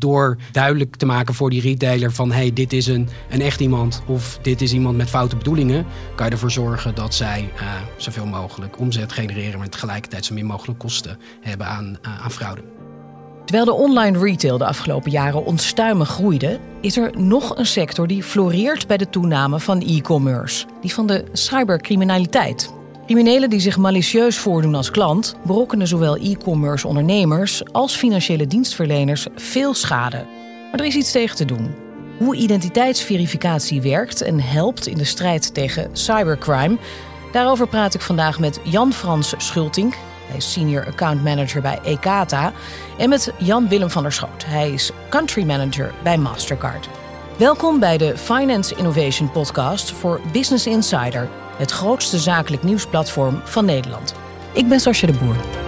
door duidelijk te maken voor die retailer van hey, dit is een, een echt iemand of dit is iemand met foute bedoelingen, kan je ervoor zorgen dat zij uh, zoveel mogelijk omzet genereren, maar tegelijkertijd zo min mogelijk kosten hebben aan, uh, aan fraude. Terwijl de online retail de afgelopen jaren onstuimig groeide, is er nog een sector die floreert bij de toename van e-commerce: die van de cybercriminaliteit. Criminelen die zich malicieus voordoen als klant berokkenen zowel e-commerce ondernemers als financiële dienstverleners veel schade. Maar er is iets tegen te doen. Hoe identiteitsverificatie werkt en helpt in de strijd tegen cybercrime, daarover praat ik vandaag met Jan Frans Schulting. Hij is senior account manager bij Ekata. En met Jan Willem van der Schoot. Hij is country manager bij Mastercard. Welkom bij de Finance Innovation Podcast voor Business Insider het grootste zakelijk nieuwsplatform van Nederland. Ik ben Sascha de Boer.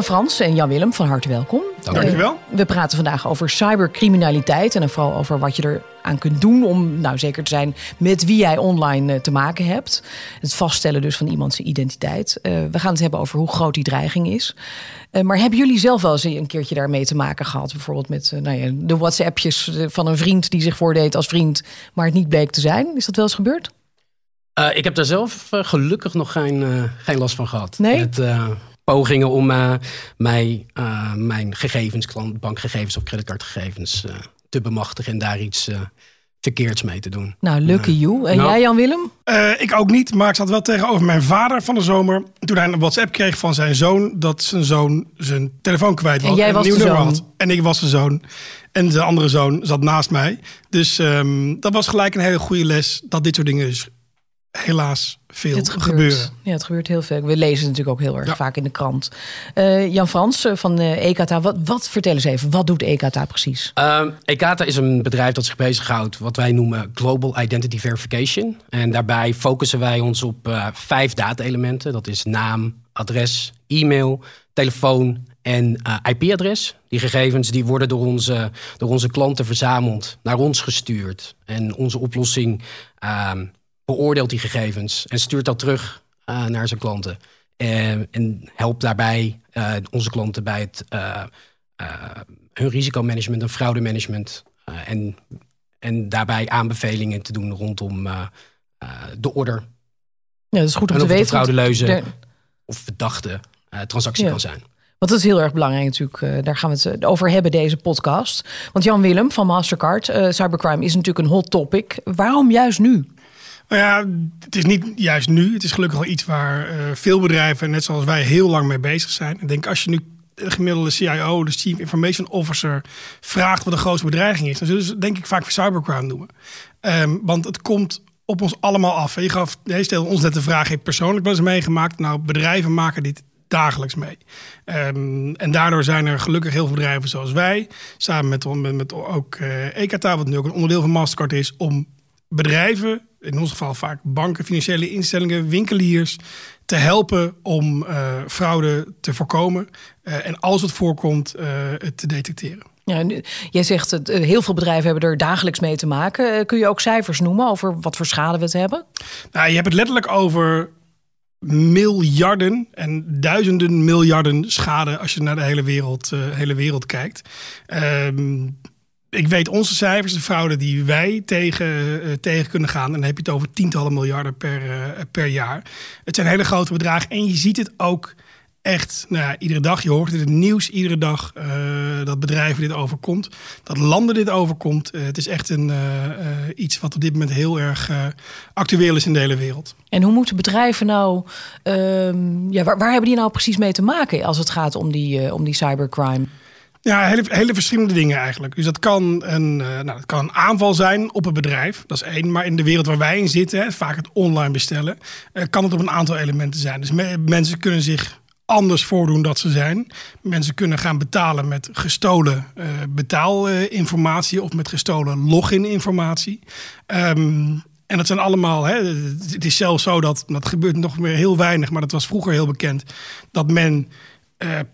Jan Frans en Jan Willem, van harte welkom. Dankjewel. Uh, we praten vandaag over cybercriminaliteit en vooral over wat je er aan kunt doen om nou zeker te zijn met wie jij online uh, te maken hebt. Het vaststellen dus van iemands identiteit. Uh, we gaan het hebben over hoe groot die dreiging is. maar hebben jullie zelf wel eens een keertje daarmee te maken gehad? Bijvoorbeeld met nou ja, de WhatsAppjes van een vriend die zich voordeed als vriend, maar het niet bleek te zijn. Is dat wel eens gebeurd? ik heb daar zelf gelukkig nog geen, geen last van gehad. Nee? Het, pogingen om uh, mij, uh, mijn gegevens, bankgegevens of creditcardgegevens uh, te bemachtigen en daar iets verkeerds mee te doen. Nou, lucky you. En nou, jij, Jan Willem? ik ook niet, maar ik zat wel tegenover mijn vader van de zomer. Toen hij een WhatsApp kreeg van zijn zoon dat zijn zoon zijn telefoon kwijt was. En jij en was een nieuw de nummer zoon. had. En ik was de zoon. En de andere zoon zat naast mij. Dus um, dat was gelijk een hele goede les dat dit soort dingen dus helaas veel het gebeurt. gebeuren. Ja, het gebeurt heel veel. We lezen het natuurlijk ook heel erg ja. vaak in de krant. Uh, Jan Frans van uh, Ekata, wat, wat, vertel eens even, wat doet Ekata precies? Uh, Ekata is een bedrijf dat zich bezighoudt wat wij noemen Global Identity Verification. En daarbij focussen wij ons op uh, vijf data-elementen. Dat is naam, adres, e-mail, telefoon en uh, IP-adres. Die gegevens die worden door onze, door onze klanten verzameld, naar ons gestuurd. En onze oplossing beoordeelt die gegevens en stuurt dat terug uh, naar zijn klanten. En, en helpt daarbij uh, onze klanten bij het, uh, hun risicomanagement en fraudemanagement. en, en daarbij aanbevelingen te doen rondom de order. Ja, dat is goed om en te of weten. Fraudeleuze de... of verdachte transactie Ja. kan zijn. Want dat is heel erg belangrijk natuurlijk. Daar gaan we het over hebben, deze podcast. Want Jan Willem van Mastercard, cybercrime is natuurlijk een hot topic. Waarom juist nu? Nou ja, het is niet juist nu. Het is gelukkig wel iets waar uh, veel bedrijven, net zoals wij, heel lang mee bezig zijn. Ik denk als je nu de gemiddelde CIO, de Chief Information Officer, vraagt wat de grootste bedreiging is, dan zullen ze denk ik vaak voor cybercrime noemen. Um, want het komt op ons allemaal af. Je gaf, je stelde ons net de vraag, heb persoonlijk wel eens meegemaakt? Nou, bedrijven maken dit dagelijks mee. Um, en daardoor zijn er gelukkig heel veel bedrijven zoals wij, samen met, met, met ook uh, Ekata, wat nu ook een onderdeel van Mastercard is, om bedrijven, in ons geval vaak banken, financiële instellingen, winkeliers, te helpen om uh, fraude te voorkomen uh, en als het voorkomt, uh, het te detecteren. Ja, nu, jij zegt dat heel veel bedrijven hebben er dagelijks mee te maken. Kun je ook cijfers noemen over wat voor schade we het hebben? Nou, je hebt het letterlijk over miljarden en duizenden miljarden schade als je naar de hele wereld, hele wereld kijkt. Um, ik weet onze cijfers, de fraude die wij tegen, uh, tegen kunnen gaan. En dan heb je het over tientallen miljarden per, uh, per jaar. Het zijn hele grote bedragen. En je ziet het ook echt nou ja, iedere dag. Je hoort het in het nieuws iedere dag uh, dat bedrijven dit overkomt. Dat landen dit overkomt. het is echt een, iets wat op dit moment heel erg actueel is in de hele wereld. En hoe moeten bedrijven nou... ehm, ja, waar, waar hebben die nou precies mee te maken als het gaat om die, om die cybercrime? Ja, hele, hele verschillende dingen eigenlijk. Dus dat kan, een, uh, nou, dat kan een aanval zijn op een bedrijf. Dat is één. Maar in de wereld waar wij in zitten, vaak het online bestellen, uh, kan het op een aantal elementen zijn. Dus me mensen kunnen zich anders voordoen dat ze zijn. Mensen kunnen gaan betalen met gestolen uh, betaalinformatie of met gestolen login-informatie. Um, en dat zijn allemaal, hè, het is zelfs zo dat, dat gebeurt nog meer heel weinig, maar dat was vroeger heel bekend, dat men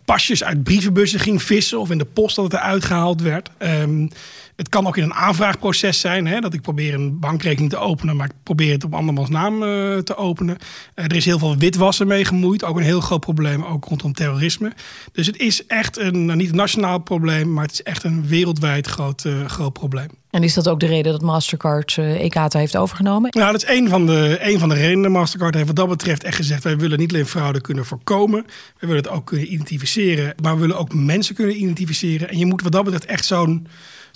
pasjes uit brievenbussen ging vissen of in de post dat het eruit gehaald werd. Ehm, het kan ook in een aanvraagproces zijn. Hè, dat ik probeer een bankrekening te openen, maar ik probeer het op andermans naam uh, te openen. Uh, er is heel veel witwassen mee gemoeid. Ook een heel groot probleem, ook rondom terrorisme. Dus het is echt een, nou, niet een nationaal probleem, maar het is echt een wereldwijd groot, uh, groot probleem. En is dat ook de reden dat Mastercard EKTA heeft overgenomen? Nou, dat is een van, de, een van de redenen. Mastercard heeft wat dat betreft echt gezegd... wij willen niet alleen fraude kunnen voorkomen... we willen het ook kunnen identificeren... maar we willen ook mensen kunnen identificeren. En je moet wat dat betreft echt zo'n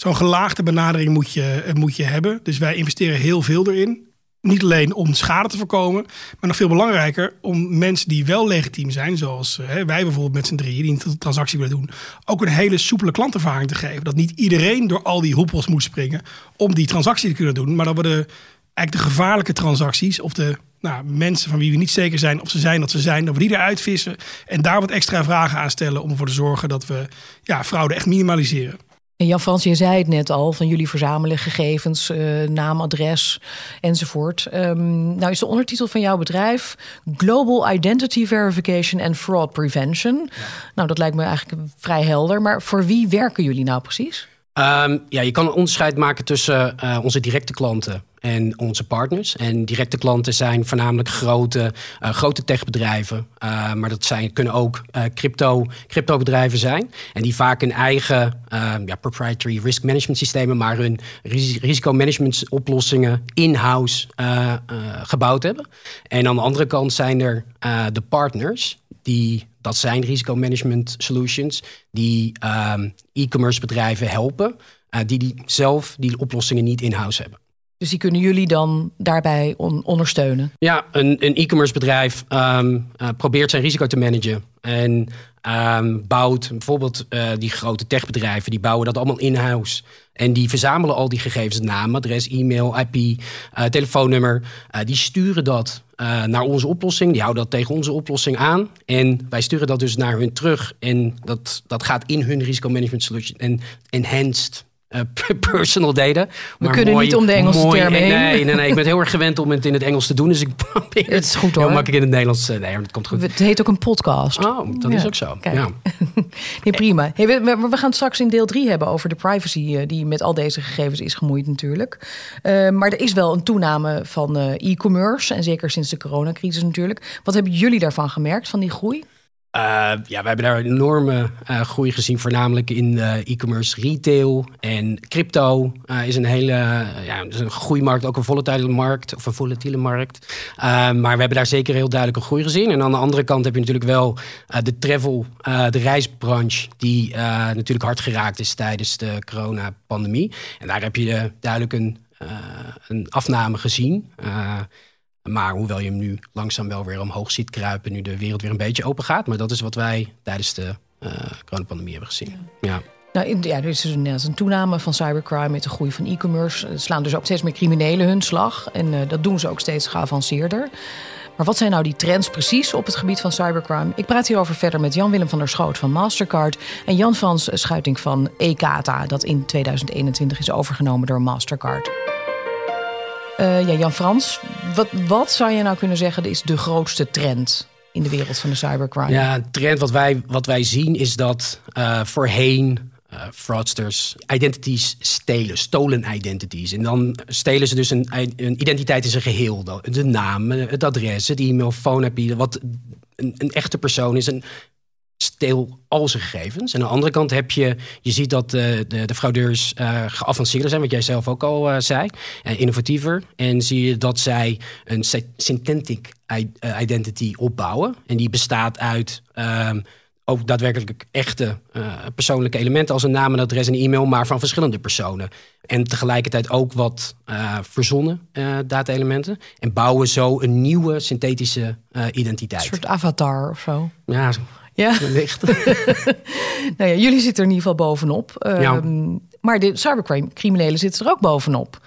zo'n gelaagde benadering moet je, eh, moet je hebben. Dus wij investeren heel veel erin. Niet alleen om schade te voorkomen, maar nog veel belangrijker om mensen die wel legitiem zijn, zoals uh, wij bijvoorbeeld met z'n drieën die een transactie willen doen, ook een hele soepele klantervaring te geven. Dat niet iedereen door al die hoepels moet springen om die transactie te kunnen doen, maar dat we de, eigenlijk de gevaarlijke transacties of de nou, mensen van wie we niet zeker zijn of ze zijn dat ze zijn, dat we die eruit vissen en daar wat extra vragen aan stellen om ervoor te zorgen dat we ja, fraude echt minimaliseren. En Jan Frans, je zei het net al, van jullie verzamelen gegevens, uh, naam, adres enzovoort. Um, nou is de ondertitel van jouw bedrijf Global Identity Verification and Fraud Prevention. Nou, dat lijkt me eigenlijk vrij helder. Maar voor wie werken jullie nou precies? Um, ja, je kan een onderscheid maken tussen uh, onze directe klanten en onze partners. En directe klanten zijn voornamelijk grote, uh, grote techbedrijven. Uh, maar dat zijn, kunnen ook crypto, cryptobedrijven zijn. En die vaak een eigen ja, proprietary risk management systemen, maar hun ris risicomanagement oplossingen in-house gebouwd hebben. En aan de andere kant zijn er de partners die dat zijn risicomanagement solutions die e-commerce bedrijven helpen, die, die zelf die oplossingen niet in-house hebben. Dus die kunnen jullie dan daarbij on ondersteunen? Ja, een, een e-commerce bedrijf um, uh, probeert zijn risico te managen. En um, bouwt bijvoorbeeld uh, die grote techbedrijven, die bouwen dat allemaal in-house. En die verzamelen al die gegevens, naam, adres, e-mail, IP, uh, telefoonnummer. die sturen dat naar onze oplossing. Die houden dat tegen onze oplossing aan. En wij sturen dat dus naar hun terug. En dat, dat gaat in hun risicomanagement solution. En enhanced personal data. We kunnen mooi, niet om de Engelse mooi, termen heen. Nee, nee, nee, ik ben heel erg gewend om het in het Engels te doen. Dus ik probeer het is goed hoor. heel makkelijk in het Nederlands. Nee, dat komt goed. Het heet ook een podcast. Oh, dat ja. is ook zo. Kijk. Ja. nee, prima. Hey, we, gaan het straks in deel 3 hebben over de privacy uh, die met al deze gegevens is gemoeid natuurlijk. Uh, maar er is wel een toename van e-commerce. En zeker sinds de coronacrisis natuurlijk. Wat hebben jullie daarvan gemerkt, van die groei? Uh, ja, we hebben daar enorme uh, groei gezien, voornamelijk in uh, e-commerce, retail en crypto is een hele ja, is een groeimarkt, ook een volatiele markt of een volatiele markt. maar we hebben daar zeker heel duidelijk een groei gezien. En aan de andere kant heb je natuurlijk wel de travel, de reisbranche, die natuurlijk hard geraakt is tijdens de coronapandemie. En daar heb je duidelijk een, een afname gezien. Maar hoewel je hem nu langzaam wel weer omhoog ziet kruipen, nu de wereld weer een beetje open gaat. Maar dat is wat wij tijdens de uh, coronapandemie hebben gezien. Ja. Nou, ja, er is dus een, een, toename van cybercrime met de groei van e-commerce. Er slaan dus ook steeds meer criminelen hun slag. En uh, dat doen ze ook steeds geavanceerder. Maar wat zijn nou die trends precies op het gebied van cybercrime? Ik praat hierover verder met Jan-Willem van der Schoot van Mastercard... en Jan Vans Schuiting van EKTA, dat in 2021 is overgenomen door Mastercard. Uh, ja, Jan Frans, wat, wat zou je nou kunnen zeggen is de grootste trend in de wereld van de cybercrime? Ja, trend wat wij, wat wij zien is dat uh, voorheen uh, fraudsters identities stelen, stolen identities. En dan stelen ze dus een, een identiteit in zijn geheel. De naam, het adres, het e-mail, phone wat een, een, echte persoon is. En steel al zijn gegevens. En aan de andere kant heb je, je ziet dat de, de, de fraudeurs uh, geavanceerder zijn, wat jij zelf ook al uh, zei, uh, innovatiever. En zie je dat zij een synthetic identity opbouwen. En die bestaat uit um, ook daadwerkelijk echte persoonlijke elementen als een naam, een adres en e-mail, maar van verschillende personen. En tegelijkertijd ook wat verzonnen data-elementen. En bouwen zo een nieuwe synthetische identiteit. Een soort avatar of zo. Ja, ja. Wellicht. nou ja, jullie zitten er in ieder geval bovenop. Ja. Um, maar de cybercriminelen zitten er ook bovenop.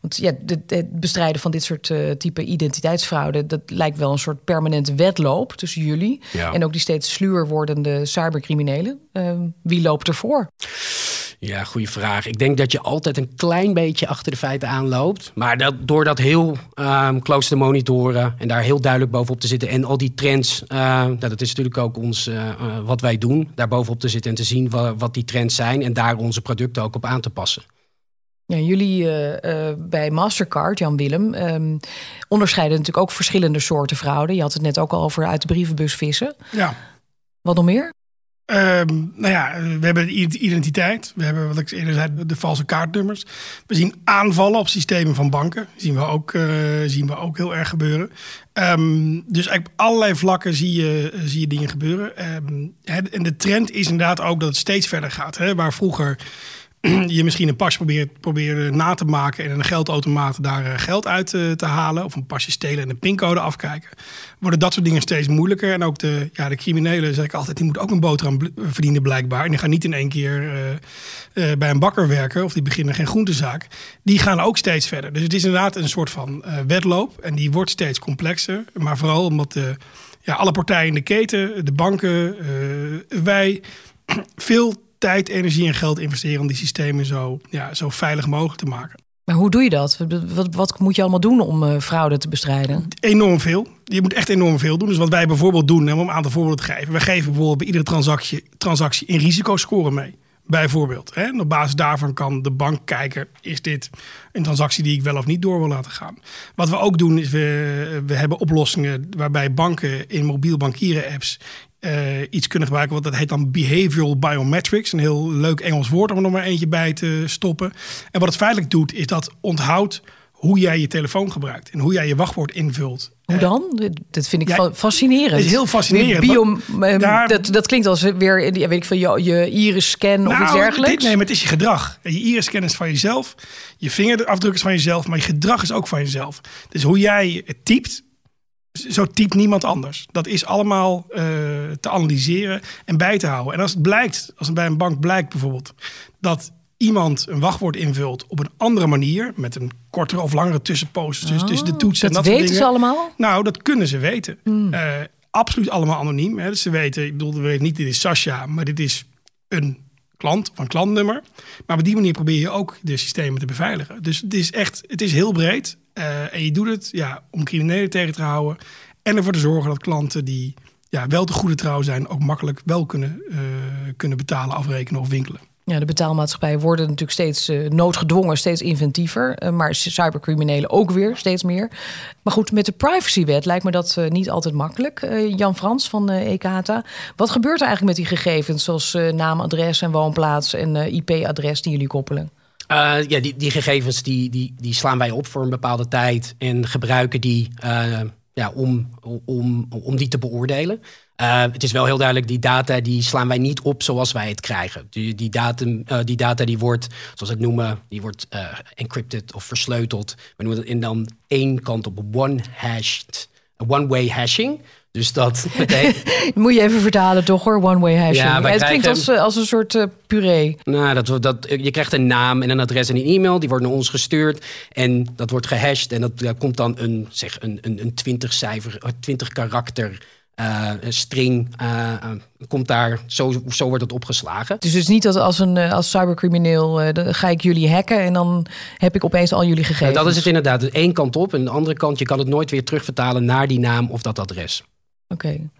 Want ja, het bestrijden van dit soort uh, type identiteitsfraude... dat lijkt wel een soort permanente wedloop tussen jullie... Ja. en ook die steeds sluwer wordende cybercriminelen. Uh, wie loopt ervoor? Ja, goede vraag. Ik denk dat je altijd een klein beetje achter de feiten aanloopt. Maar dat, door dat heel um, close te monitoren en daar heel duidelijk bovenop te zitten. En al die trends, uh, nou, dat is natuurlijk ook ons, uh, wat wij doen. Daar bovenop te zitten en te zien wat, wat die trends zijn. En daar onze producten ook op aan te passen. Ja, jullie uh, bij Mastercard, Jan Willem, um, onderscheiden natuurlijk ook verschillende soorten fraude. Je had het net ook al over uit de brievenbus vissen. Ja. Wat nog meer? Um, nou ja, we hebben de identiteit. We hebben, wat ik eerder zei, de valse kaartnummers. We zien aanvallen op systemen van banken. zien we ook, uh, zien we ook heel erg gebeuren. Um, dus eigenlijk op allerlei vlakken zie je, zie je dingen gebeuren. Um, en de trend is inderdaad ook dat het steeds verder gaat. Hè? Waar vroeger je misschien een pas probeert, probeert na te maken en een geldautomaat daar eh, geld uit te, te halen. Of een pasje stelen en een pincode afkijken. Worden dat soort dingen steeds moeilijker. En ook de, ja, de criminelen, zeg ik altijd, die moeten ook een boterham verdienen blijkbaar. En die gaan niet in één keer bij een bakker werken of die beginnen geen groentezaak. Die gaan ook steeds verder. Dus het is inderdaad een soort van uh, wedloop. En die wordt steeds complexer. Maar vooral omdat ja, alle partijen in de keten, de banken, wij, veel tijd, energie en geld investeren om die systemen zo, ja, zo veilig mogelijk te maken. Maar hoe doe je dat? Wat, wat moet je allemaal doen om uh, fraude te bestrijden? Enorm veel. Je moet echt enorm veel doen. Dus wat wij bijvoorbeeld doen, om een aantal voorbeelden te geven. We geven bijvoorbeeld bij iedere transactie, transactie een risicoscore mee. Bijvoorbeeld. Hè? En op basis daarvan kan de bank kijken: is dit een transactie die ik wel of niet door wil laten gaan? Wat we ook doen, is we, we hebben oplossingen waarbij banken in mobiel bankieren apps uh, iets kunnen gebruiken. Wat dat heet dan behavioral biometrics. Een heel leuk Engels woord om er nog maar eentje bij te stoppen. En wat het feitelijk doet, is dat onthoudt hoe jij je telefoon gebruikt en hoe jij je wachtwoord invult. Hoe dan? Dat vind ik ja, fascinerend. Het is heel fascinerend. Bio, daar, dat, dat klinkt als weer, weet ik veel, je, je iris-scan nou, of iets dergelijks. Dit, nee, maar het is je gedrag. Je iris-scan is van jezelf. Je vingerafdruk is van jezelf. Maar je gedrag is ook van jezelf. Dus hoe jij typt, zo typt niemand anders. Dat is allemaal uh, te analyseren en bij te houden. En als het blijkt, als het bij een bank blijkt bijvoorbeeld, dat iemand een wachtwoord invult op een andere manier, met een kortere of langere tussenpost dus, tussen de toetsen. Dat, en dat weten ze allemaal? Nou, dat kunnen ze weten. Hmm. Uh, absoluut allemaal anoniem. Hè. Dus ze weten, ik bedoel, we weten niet, dit is Sascha, maar dit is een klant een klantnummer. Maar op die manier probeer je ook de systemen te beveiligen. Dus het is echt, het is heel breed. Uh, en je doet het ja, om criminelen tegen te houden. En ervoor te zorgen dat klanten die ja, wel te goede trouw zijn, ook makkelijk wel kunnen, uh, kunnen betalen, afrekenen of winkelen. Ja, de betaalmaatschappijen worden natuurlijk steeds uh, noodgedwongen, steeds inventiever. Maar cybercriminelen ook weer steeds meer. Maar goed, met de privacywet lijkt me dat niet altijd makkelijk. Jan Frans van EKATA. Wat gebeurt er eigenlijk met die gegevens, zoals naam, adres en woonplaats en IP-adres die jullie koppelen? Uh, ja, die, die gegevens die, die, die slaan wij op voor een bepaalde tijd en gebruiken die uh, ja, om, om, om die te beoordelen. Uh, het is wel heel duidelijk, die data die slaan wij niet op zoals wij het krijgen. Die, die, die data die wordt, zoals we het noemen, die wordt encrypted of versleuteld. We noemen dat in dan één kant op one-hashed, one-way hashing. Dus dat Moet je even vertalen toch hoor, one-way hashing. Ja, het klinkt als, eh, als een soort uh, puree. Nou, dat, dat, je krijgt een naam en een adres en een e-mail. Die wordt naar ons gestuurd. En dat wordt gehashed. En dat, daar komt dan een, zeg, een, een, een 20 cijfer, 20 karakter... Uh, string uh, komt daar, zo, zo wordt het opgeslagen. Dus het is niet dat als een als cybercrimineel ga ik jullie hacken en dan heb ik opeens al jullie gegevens. dat is het inderdaad. De één kant op en de andere kant, je kan het nooit weer terugvertalen naar die naam of dat adres. Oké.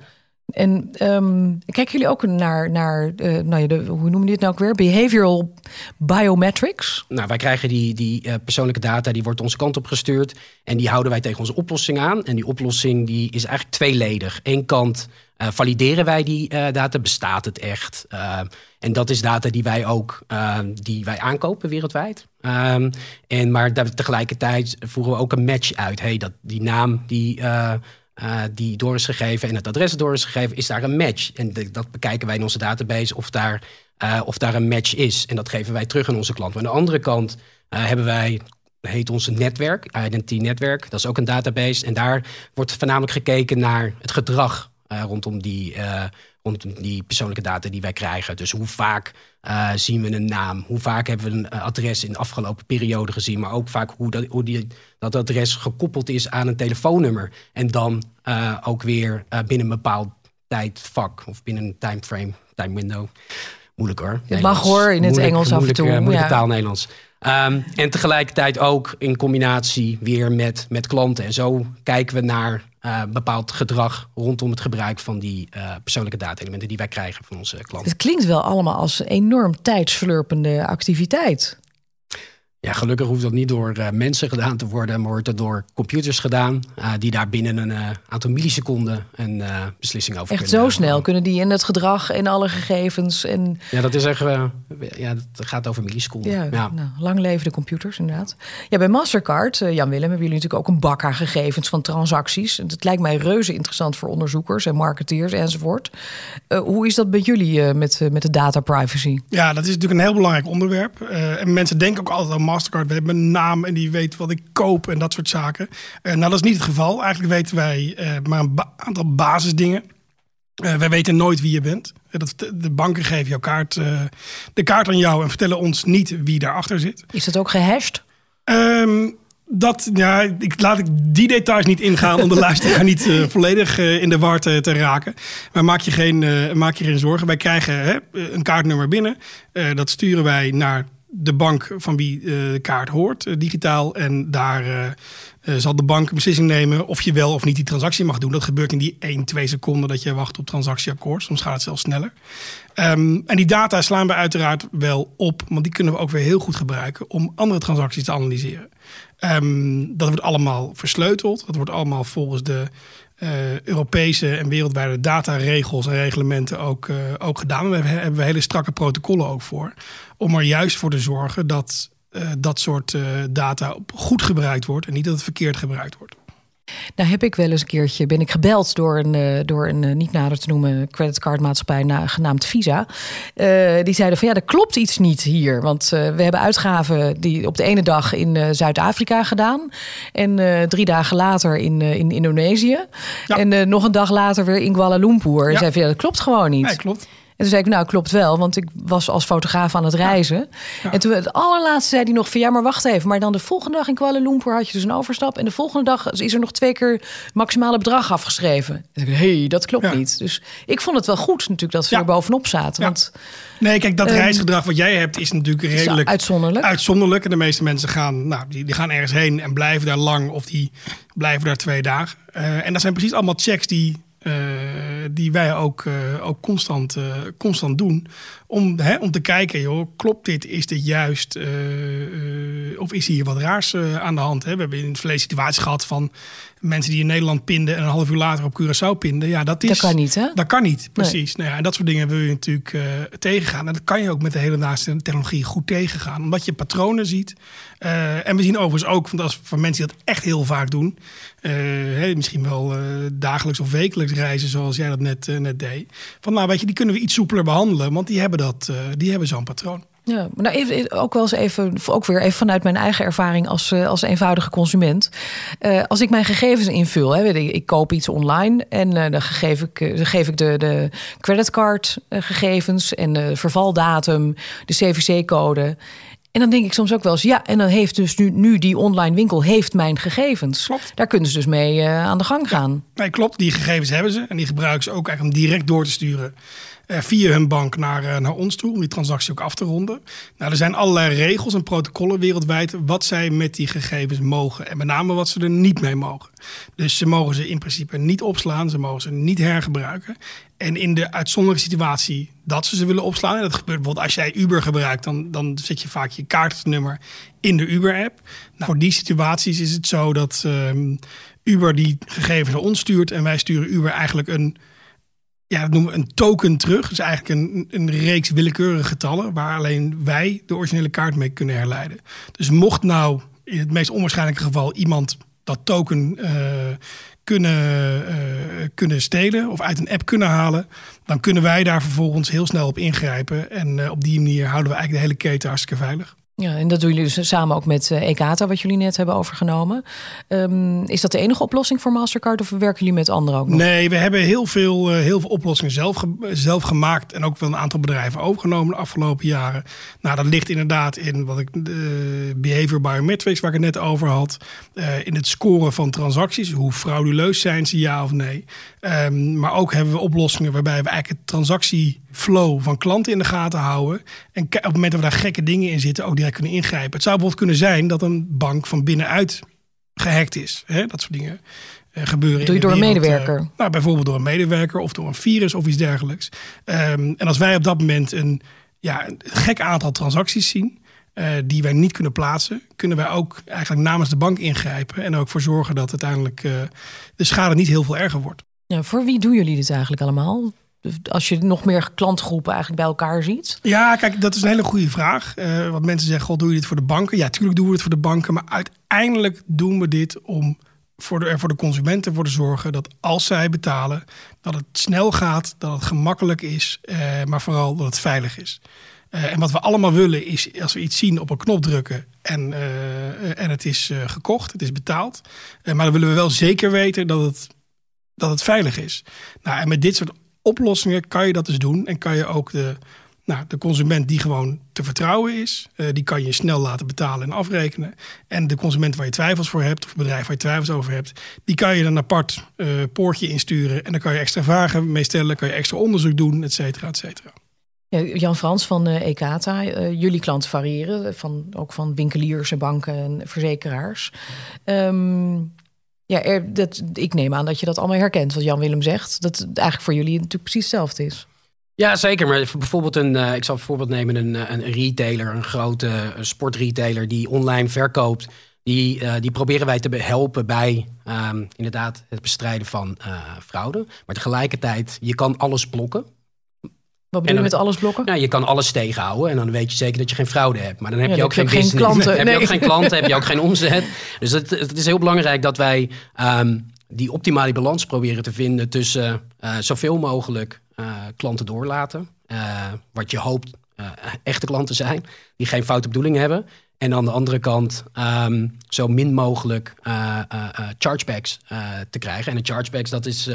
En um, kijken jullie ook naar, naar uh, nou hoe noem je dit nou ook weer? Behavioral biometrics? Nou, wij krijgen die, die uh, persoonlijke data, die wordt onze kant op gestuurd. En die houden wij tegen onze oplossing aan. En die oplossing die is eigenlijk tweeledig. Eén kant uh, valideren wij die data, bestaat het echt? en dat is data die wij ook die wij aankopen wereldwijd. Um, en maar tegelijkertijd voeren we ook een match uit. Hey, dat, die naam die uh, die door is gegeven en het adres door is gegeven, is daar een match. En dat bekijken wij in onze database of daar, uh, of daar een match is. En dat geven wij terug aan onze klant. Maar aan de andere kant uh, hebben wij, heet onze netwerk, Identity Netwerk. Dat is ook een database. En daar wordt voornamelijk gekeken naar het gedrag rondom die rondom die persoonlijke data die wij krijgen. Dus hoe vaak uh, zien we een naam? Hoe vaak hebben we een uh, adres in de afgelopen periode gezien? Maar ook vaak hoe, dat, hoe die, dat adres gekoppeld is aan een telefoonnummer. En dan uh, ook weer binnen een bepaald tijdvak of binnen een timeframe, time window Moeilijk hoor. Het mag hoor in het Engels af en toe. Moeilijke taal Nederlands. Um, en tegelijkertijd ook in combinatie weer met, met klanten. En zo kijken we naar uh, bepaald gedrag rondom het gebruik van die uh, persoonlijke data-elementen die wij krijgen van onze klanten. Het klinkt wel allemaal als een enorm tijdsverlurpende activiteit. Ja, gelukkig hoeft dat niet door uh, mensen gedaan te worden, maar wordt het door computers gedaan, uh, die daar binnen een uh, aantal milliseconden een beslissing over echt kunnen Echt zo snel kunnen die in het gedrag en alle gegevens. En... Ja, dat is echt, ja, dat gaat over milliseconden. Ja, ja. Nou, lang leven de computers inderdaad. Ja, bij Mastercard, Jan Willem, hebben jullie natuurlijk ook een bak aan gegevens van transacties. En dat lijkt mij reuze interessant voor onderzoekers en marketeers enzovoort. hoe is dat bij jullie met, met de data privacy? Ja, dat is natuurlijk een heel belangrijk onderwerp. en mensen denken ook altijd aan Mastercard. We hebben een naam en die weet wat ik koop en dat soort zaken. Uh, nou, dat is niet het geval. Eigenlijk weten wij uh, maar een ba aantal basisdingen. Uh, wij weten nooit wie je bent. Dat, de banken geven jouw kaart, de kaart aan jou en vertellen ons niet wie daarachter zit. Is dat ook gehashed? Um, dat, ja, ik laat ik die details niet ingaan om de luisteraar niet uh, volledig uh, in de war te, te, raken. Maar maak je geen, uh, maak je geen zorgen. Wij krijgen hè, een kaartnummer binnen. dat sturen wij naar de bank van wie uh, de kaart hoort, uh, digitaal. En daar uh, zal de bank een beslissing nemen of je wel of niet die transactie mag doen. Dat gebeurt in die 1, 2 seconden dat je wacht op transactieakkoord. Soms gaat het zelfs sneller. Um, en die data slaan we uiteraard wel op, want die kunnen we ook weer heel goed gebruiken om andere transacties te analyseren. Um, dat wordt allemaal versleuteld. Dat wordt allemaal volgens de Europese en wereldwijde dataregels en reglementen ook, ook gedaan. Daar hebben we hele strakke protocollen ook voor. Om er juist voor te zorgen dat uh, dat soort data goed gebruikt wordt en niet dat het verkeerd gebruikt wordt. Nou heb ik wel eens een keertje, ben ik gebeld door een, uh, door een niet nader te noemen creditcardmaatschappij na, genaamd Visa. Uh, die zeiden van ja, er klopt iets niet hier. Want we hebben uitgaven die op de ene dag in Zuid-Afrika gedaan. En drie dagen later in, in Indonesië. Ja. En nog een dag later weer in Kuala Lumpur. En ja. zei van ja, dat klopt gewoon niet. Nee, klopt. En toen zei ik, nou klopt wel, want ik was als fotograaf aan het reizen. Ja. En toen het allerlaatste zei hij nog van ja, maar wacht even. Maar dan de volgende dag in Kuala Lumpur had je dus een overstap. En de volgende dag is er nog twee keer maximale bedrag afgeschreven. En ik hé, hey, dat klopt ja. niet. Dus ik vond het wel goed natuurlijk dat we er bovenop zaten. Want, nee, kijk, dat um, reisgedrag wat jij hebt is natuurlijk redelijk uitzonderlijk. uitzonderlijk. En de meeste mensen gaan, nou, die, die gaan ergens heen en blijven daar lang of die blijven daar twee dagen. Uh, en dat zijn precies allemaal checks die die wij ook, uh, ook constant, uh, constant doen. Om, hè, om te kijken, joh, klopt dit? Is dit juist? of is hier wat raars aan de hand? Hè? We hebben in het verleden situaties gehad van mensen die in Nederland pinden en een half uur later op Curaçao pinden. Ja, dat, is, dat kan niet, hè? Dat kan niet, precies. Nee. Nou ja, en dat soort dingen wil je natuurlijk tegengaan. En dat kan je ook met de hele naaste technologie goed tegengaan. Omdat je patronen ziet. en we zien overigens ook, want als van mensen die dat echt heel vaak doen. Hey, misschien wel dagelijks of wekelijks reizen, zoals jij dat net, net deed. Van nou, weet je, die kunnen we iets soepeler behandelen, want die hebben, dat, uh, die hebben zo'n patroon. Ja, maar nou even, ook wel eens even, ook weer even vanuit mijn eigen ervaring als, uh, als eenvoudige consument. Uh, als ik mijn gegevens invul, hè, ik, ik koop iets online en uh, dan, geef ik, dan geef ik de, de creditcardgegevens en de vervaldatum, de CVC-code. En dan denk ik soms ook wel eens, ja, en dan heeft dus nu, nu die online winkel heeft mijn gegevens. Klopt. Daar kunnen ze dus mee uh, aan de gang gaan. Ja, nee, klopt. Die gegevens hebben ze en die gebruiken ze ook eigenlijk om direct door te sturen via hun bank naar, uh, naar ons toe, om die transactie ook af te ronden. Nou, er zijn allerlei regels en protocollen wereldwijd wat zij met die gegevens mogen. En met name wat ze er niet mee mogen. Dus ze mogen ze in principe niet opslaan, ze mogen ze niet hergebruiken. En in de uitzonderlijke situatie dat ze ze willen opslaan, en dat gebeurt bijvoorbeeld als jij Uber gebruikt, dan, dan zet je vaak je kaartnummer in de Uber-app. Nou, voor die situaties is het zo dat um, Uber die gegevens naar ons stuurt en wij sturen Uber eigenlijk een, ja, dat noemen we een token terug. Dus eigenlijk een, een reeks willekeurige getallen waar alleen wij de originele kaart mee kunnen herleiden. Dus mocht nou in het meest onwaarschijnlijke geval iemand dat token uh, kunnen, uh, kunnen stelen of uit een app kunnen halen, dan kunnen wij daar vervolgens heel snel op ingrijpen. En uh, op die manier houden we eigenlijk de hele keten hartstikke veilig. Ja, en dat doen jullie dus samen ook met uh, Ekata, wat jullie net hebben overgenomen. Um, is dat de enige oplossing voor Mastercard of werken jullie met anderen ook nog? Nee, we hebben heel veel, uh, heel veel oplossingen zelf, zelf gemaakt en ook wel een aantal bedrijven overgenomen de afgelopen jaren. Nou, dat ligt inderdaad in wat ik uh, behavior biometrics, waar ik het net over had. in het scoren van transacties. Hoe frauduleus zijn ze, ja of nee. Um, maar ook hebben we oplossingen waarbij we eigenlijk het transactie flow van klanten in de gaten houden. En op het moment dat we daar gekke dingen in zitten, ook direct kunnen ingrijpen. Het zou bijvoorbeeld kunnen zijn dat een bank van binnenuit gehackt is. Hè? Dat soort dingen uh, gebeuren. Doe je door een medewerker? nou, bijvoorbeeld door een medewerker of door een virus of iets dergelijks. Um, en als wij op dat moment een, ja, een gek aantal transacties zien. Uh, die wij niet kunnen plaatsen, kunnen wij ook eigenlijk namens de bank ingrijpen. En ook voor zorgen dat uiteindelijk uh, de schade niet heel veel erger wordt. Ja, voor wie doen jullie dit eigenlijk allemaal? Als je nog meer klantgroepen eigenlijk bij elkaar ziet? Ja, kijk, dat is een hele goede vraag. Uh, wat mensen zeggen, doe je dit voor de banken? Ja, tuurlijk doen we het voor de banken. Maar uiteindelijk doen we dit om voor er voor de consumenten voor te zorgen dat als zij betalen, dat het snel gaat, dat het gemakkelijk is, uh, maar vooral dat het veilig is. Uh, en wat we allemaal willen is, als we iets zien, op een knop drukken en, en het is gekocht, het is betaald. maar dan willen we wel zeker weten dat het, dat het veilig is. Nou, en met dit soort oplossingen kan je dat dus doen en kan je ook de, nou, de consument die gewoon te vertrouwen is, uh, die kan je snel laten betalen en afrekenen. En de consument waar je twijfels voor hebt, of bedrijf waar je twijfels over hebt, die kan je een apart uh, poortje insturen. En dan kan je extra vragen mee stellen, kan je extra onderzoek doen, et cetera, et cetera. Ja, Jan Frans van uh, jullie klanten variëren, van, ook van winkeliers en banken en verzekeraars. Um, ja, er, dat, ik neem aan dat je dat allemaal herkent, wat Jan Willem zegt. Dat eigenlijk voor jullie natuurlijk precies hetzelfde is. Ja, zeker. Maar bijvoorbeeld een, uh, ik zal bijvoorbeeld nemen een, eh, een retailer, een grote een sportretailer die online verkoopt. Die, die proberen wij te helpen bij um, inderdaad het bestrijden van fraude. Maar tegelijkertijd, je kan alles blokken. Wat bedoel je met alles blokken? Nou, je kan alles tegenhouden en dan weet je zeker dat je geen fraude hebt. Maar dan heb ja, je ook heb geen, geen klanten. heb nee. je ook geen klanten, heb je ook geen omzet. Dus het, het is heel belangrijk dat wij um, die optimale balans proberen te vinden tussen uh, zoveel mogelijk uh, klanten doorlaten. Uh, wat je hoopt echte klanten zijn, die geen foute bedoelingen hebben. En aan de andere kant um, zo min mogelijk chargebacks te krijgen. En de chargebacks, dat is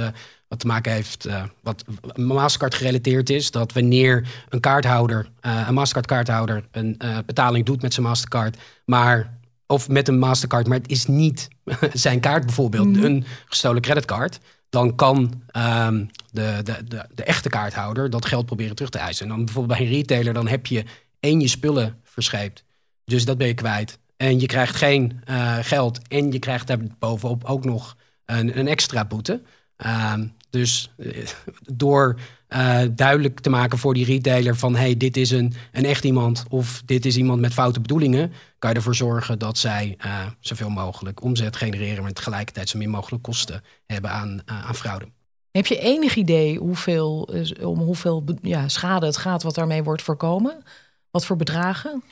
wat te maken heeft, uh, wat Mastercard gerelateerd is. Dat wanneer een kaarthouder, uh, een Mastercard kaarthouder, een uh, betaling doet met zijn Mastercard, maar of met een Mastercard, maar het is niet zijn kaart bijvoorbeeld, mm. een gestolen creditcard, dan kan um, de, de, de, de, echte kaarthouder dat geld proberen terug te eisen. En dan bijvoorbeeld bij een retailer, dan heb je één je spullen verscheept. Dus dat ben je kwijt. En je krijgt geen geld en je krijgt daar bovenop ook nog een, een extra boete. Um, dus uh, door uh, duidelijk te maken voor die retailer van hey, dit is een, een echt iemand of dit is iemand met foute bedoelingen, kan je ervoor zorgen dat zij uh, zoveel mogelijk omzet genereren, maar tegelijkertijd zo min mogelijk kosten hebben aan, aan fraude. Heb je enig idee hoeveel, om hoeveel ja, schade het gaat wat daarmee wordt voorkomen? Wat voor bedragen?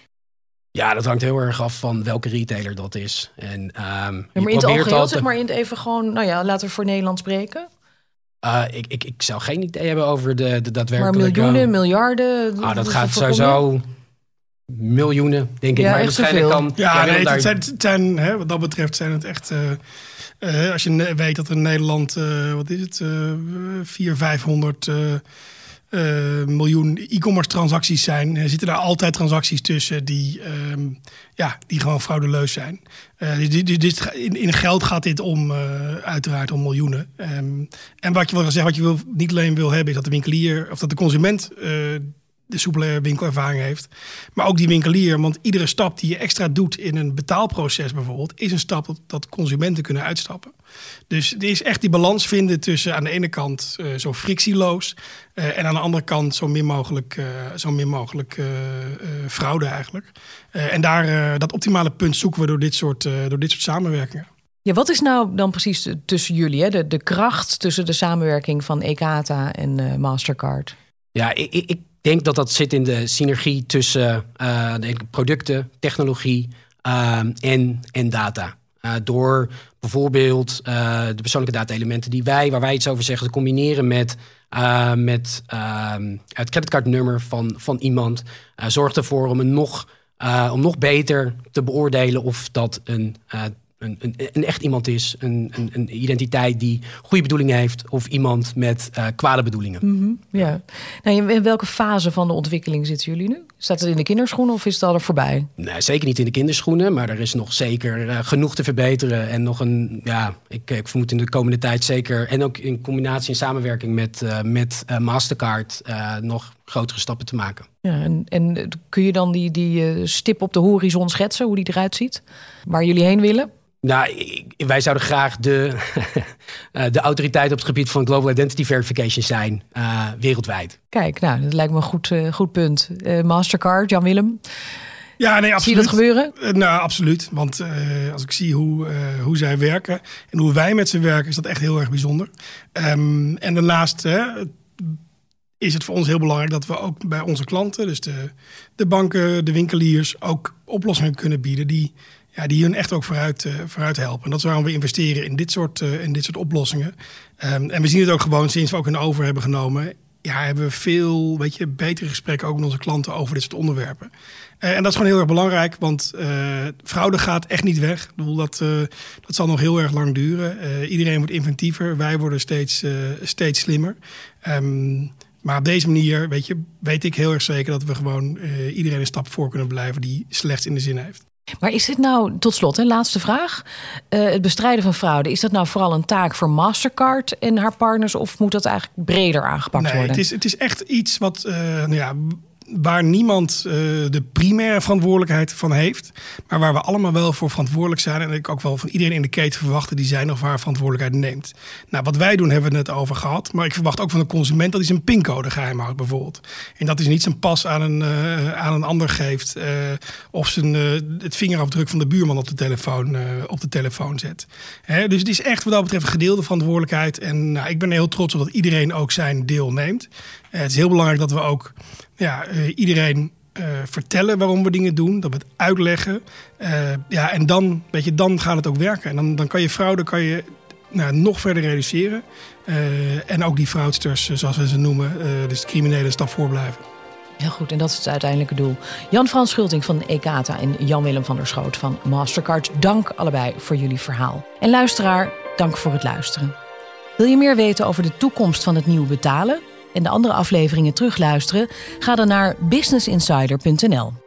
Ja, dat hangt heel erg af van welke retailer dat is. En, um, ja, maar in het algeheel, zeg maar in het even gewoon, nou ja, laten we voor Nederland spreken. Uh, ik, ik, ik zou geen idee hebben over de, de daadwerkelijke... Maar miljoenen, miljarden? Ah, dat gaat sowieso miljoenen, denk ik. Ja, maar echt waarschijnlijk kan... Ja, nee, het zijn, het zijn, hè, wat dat betreft zijn het echt... Uh, uh, als je weet dat in Nederland, wat is het, 400, 500... Uh, miljoen e-commerce transacties zijn, er zitten daar altijd transacties tussen die, um, ja, die gewoon fraudeleus zijn. Uh, dit, dit, dit, in, in, geld gaat dit om, uiteraard om miljoenen. Um, en wat je wil zeggen, wat je wil, niet alleen wil hebben, is dat de winkelier of dat de consument de soepele winkelervaring heeft. Maar ook die winkelier, want iedere stap die je extra doet in een betaalproces bijvoorbeeld, is een stap dat, dat consumenten kunnen uitstappen. Dus er is echt die balans vinden tussen aan de ene kant uh, zo frictieloos uh, en aan de andere kant zo min mogelijk, uh, zo min mogelijk fraude eigenlijk. en daar, dat optimale punt zoeken we door dit soort, door dit soort samenwerkingen. Ja, wat is nou dan precies tussen jullie, hè? De, de kracht tussen de samenwerking van Ekata en Mastercard? Ja, ik, ik denk dat dat zit in de synergie tussen uh, de producten, technologie uh, en, en data. Uh, door bijvoorbeeld de persoonlijke data-elementen die wij, waar wij iets over zeggen, te combineren met, met ehm, het creditcardnummer van, van iemand, zorgt ervoor om, een nog, om nog beter te beoordelen of dat een een, een, een echt iemand is, een, een, een, identiteit die goede bedoelingen heeft, of iemand met uh, kwade bedoelingen. Mhm, ja. Nou, in welke fase van de ontwikkeling zitten jullie nu? Staat het in de kinderschoenen of is het al er voorbij? Nee, zeker niet in de kinderschoenen, maar er is nog zeker uh, genoeg te verbeteren. En nog een, ja, ik, ik, vermoed in de komende tijd zeker, en ook in combinatie en samenwerking met, uh, met Mastercard, nog grotere stappen te maken. Ja, en, en kun je dan die, die stip op de horizon schetsen, hoe die eruit ziet? Waar jullie heen willen? Nou, wij zouden graag de, eh, de autoriteit op het gebied van Global Identity Verification zijn, uh, wereldwijd. Kijk, nou, dat lijkt me een goed, uh, goed punt. Mastercard, Jan Willem. Ja, nee, absoluut. Zie je dat gebeuren? nou, absoluut. Want als ik zie hoe, hoe zij werken en hoe wij met ze werken, is dat echt heel erg bijzonder. Um, en daarnaast is het voor ons heel belangrijk dat we ook bij onze klanten, dus de, de banken, de winkeliers, ook oplossingen kunnen bieden die ja, die hun echt ook vooruit, uh, vooruit helpen. En dat is waarom we investeren in dit soort, uh, in dit soort oplossingen. Um, en we zien het ook gewoon sinds we ook een over hebben genomen. Ja, hebben we veel weet je, betere gesprekken ook met onze klanten over dit soort onderwerpen. Uh, en dat is gewoon heel erg belangrijk, want fraude gaat echt niet weg. Ik bedoel, dat, dat zal nog heel erg lang duren. iedereen wordt inventiever, wij worden steeds, steeds slimmer. Um, maar op deze manier weet, je, weet ik heel erg zeker dat we gewoon iedereen een stap voor kunnen blijven die slechts in de zin heeft. Maar is dit nou, tot slot, een laatste vraag. Uh, het bestrijden van fraude, is dat nou vooral een taak voor Mastercard en haar partners, of moet dat eigenlijk breder aangepakt nee, worden? Het is, het is echt iets wat, uh, nou ja, waar niemand uh, de primaire verantwoordelijkheid van heeft. Maar waar we allemaal wel voor verantwoordelijk zijn. En ik ook wel van iedereen in de keten verwachten die zijn of haar verantwoordelijkheid neemt. Nou, wat wij doen hebben we het net over gehad. Maar ik verwacht ook van de consument dat hij zijn pincode geheim houdt bijvoorbeeld. En dat hij niet zijn pas aan een, uh, aan een ander geeft. Uh, of zijn, het vingerafdruk van de buurman op de telefoon, op de telefoon zet. Hè? Dus het is echt wat dat betreft gedeelde verantwoordelijkheid. En nou, ik ben heel trots op dat iedereen ook zijn deel neemt. het is heel belangrijk dat we ook ja, iedereen uh, vertellen waarom we dingen doen, dat we het uitleggen. Uh, ja, en dan, weet je, dan gaat het ook werken. En dan, dan kan je fraude kan je, nou, nog verder reduceren. en ook die fraudsters, zoals we ze noemen, dus de criminelen stap voor blijven. Heel goed, en dat is het uiteindelijke doel. Jan-Frans Schulting van Ekata en Jan-Willem van der Schoot van Mastercard. Dank allebei voor jullie verhaal. En luisteraar, dank voor het luisteren. Wil je meer weten over de toekomst van het nieuwe betalen? En de andere afleveringen terugluisteren, ga dan naar businessinsider.nl.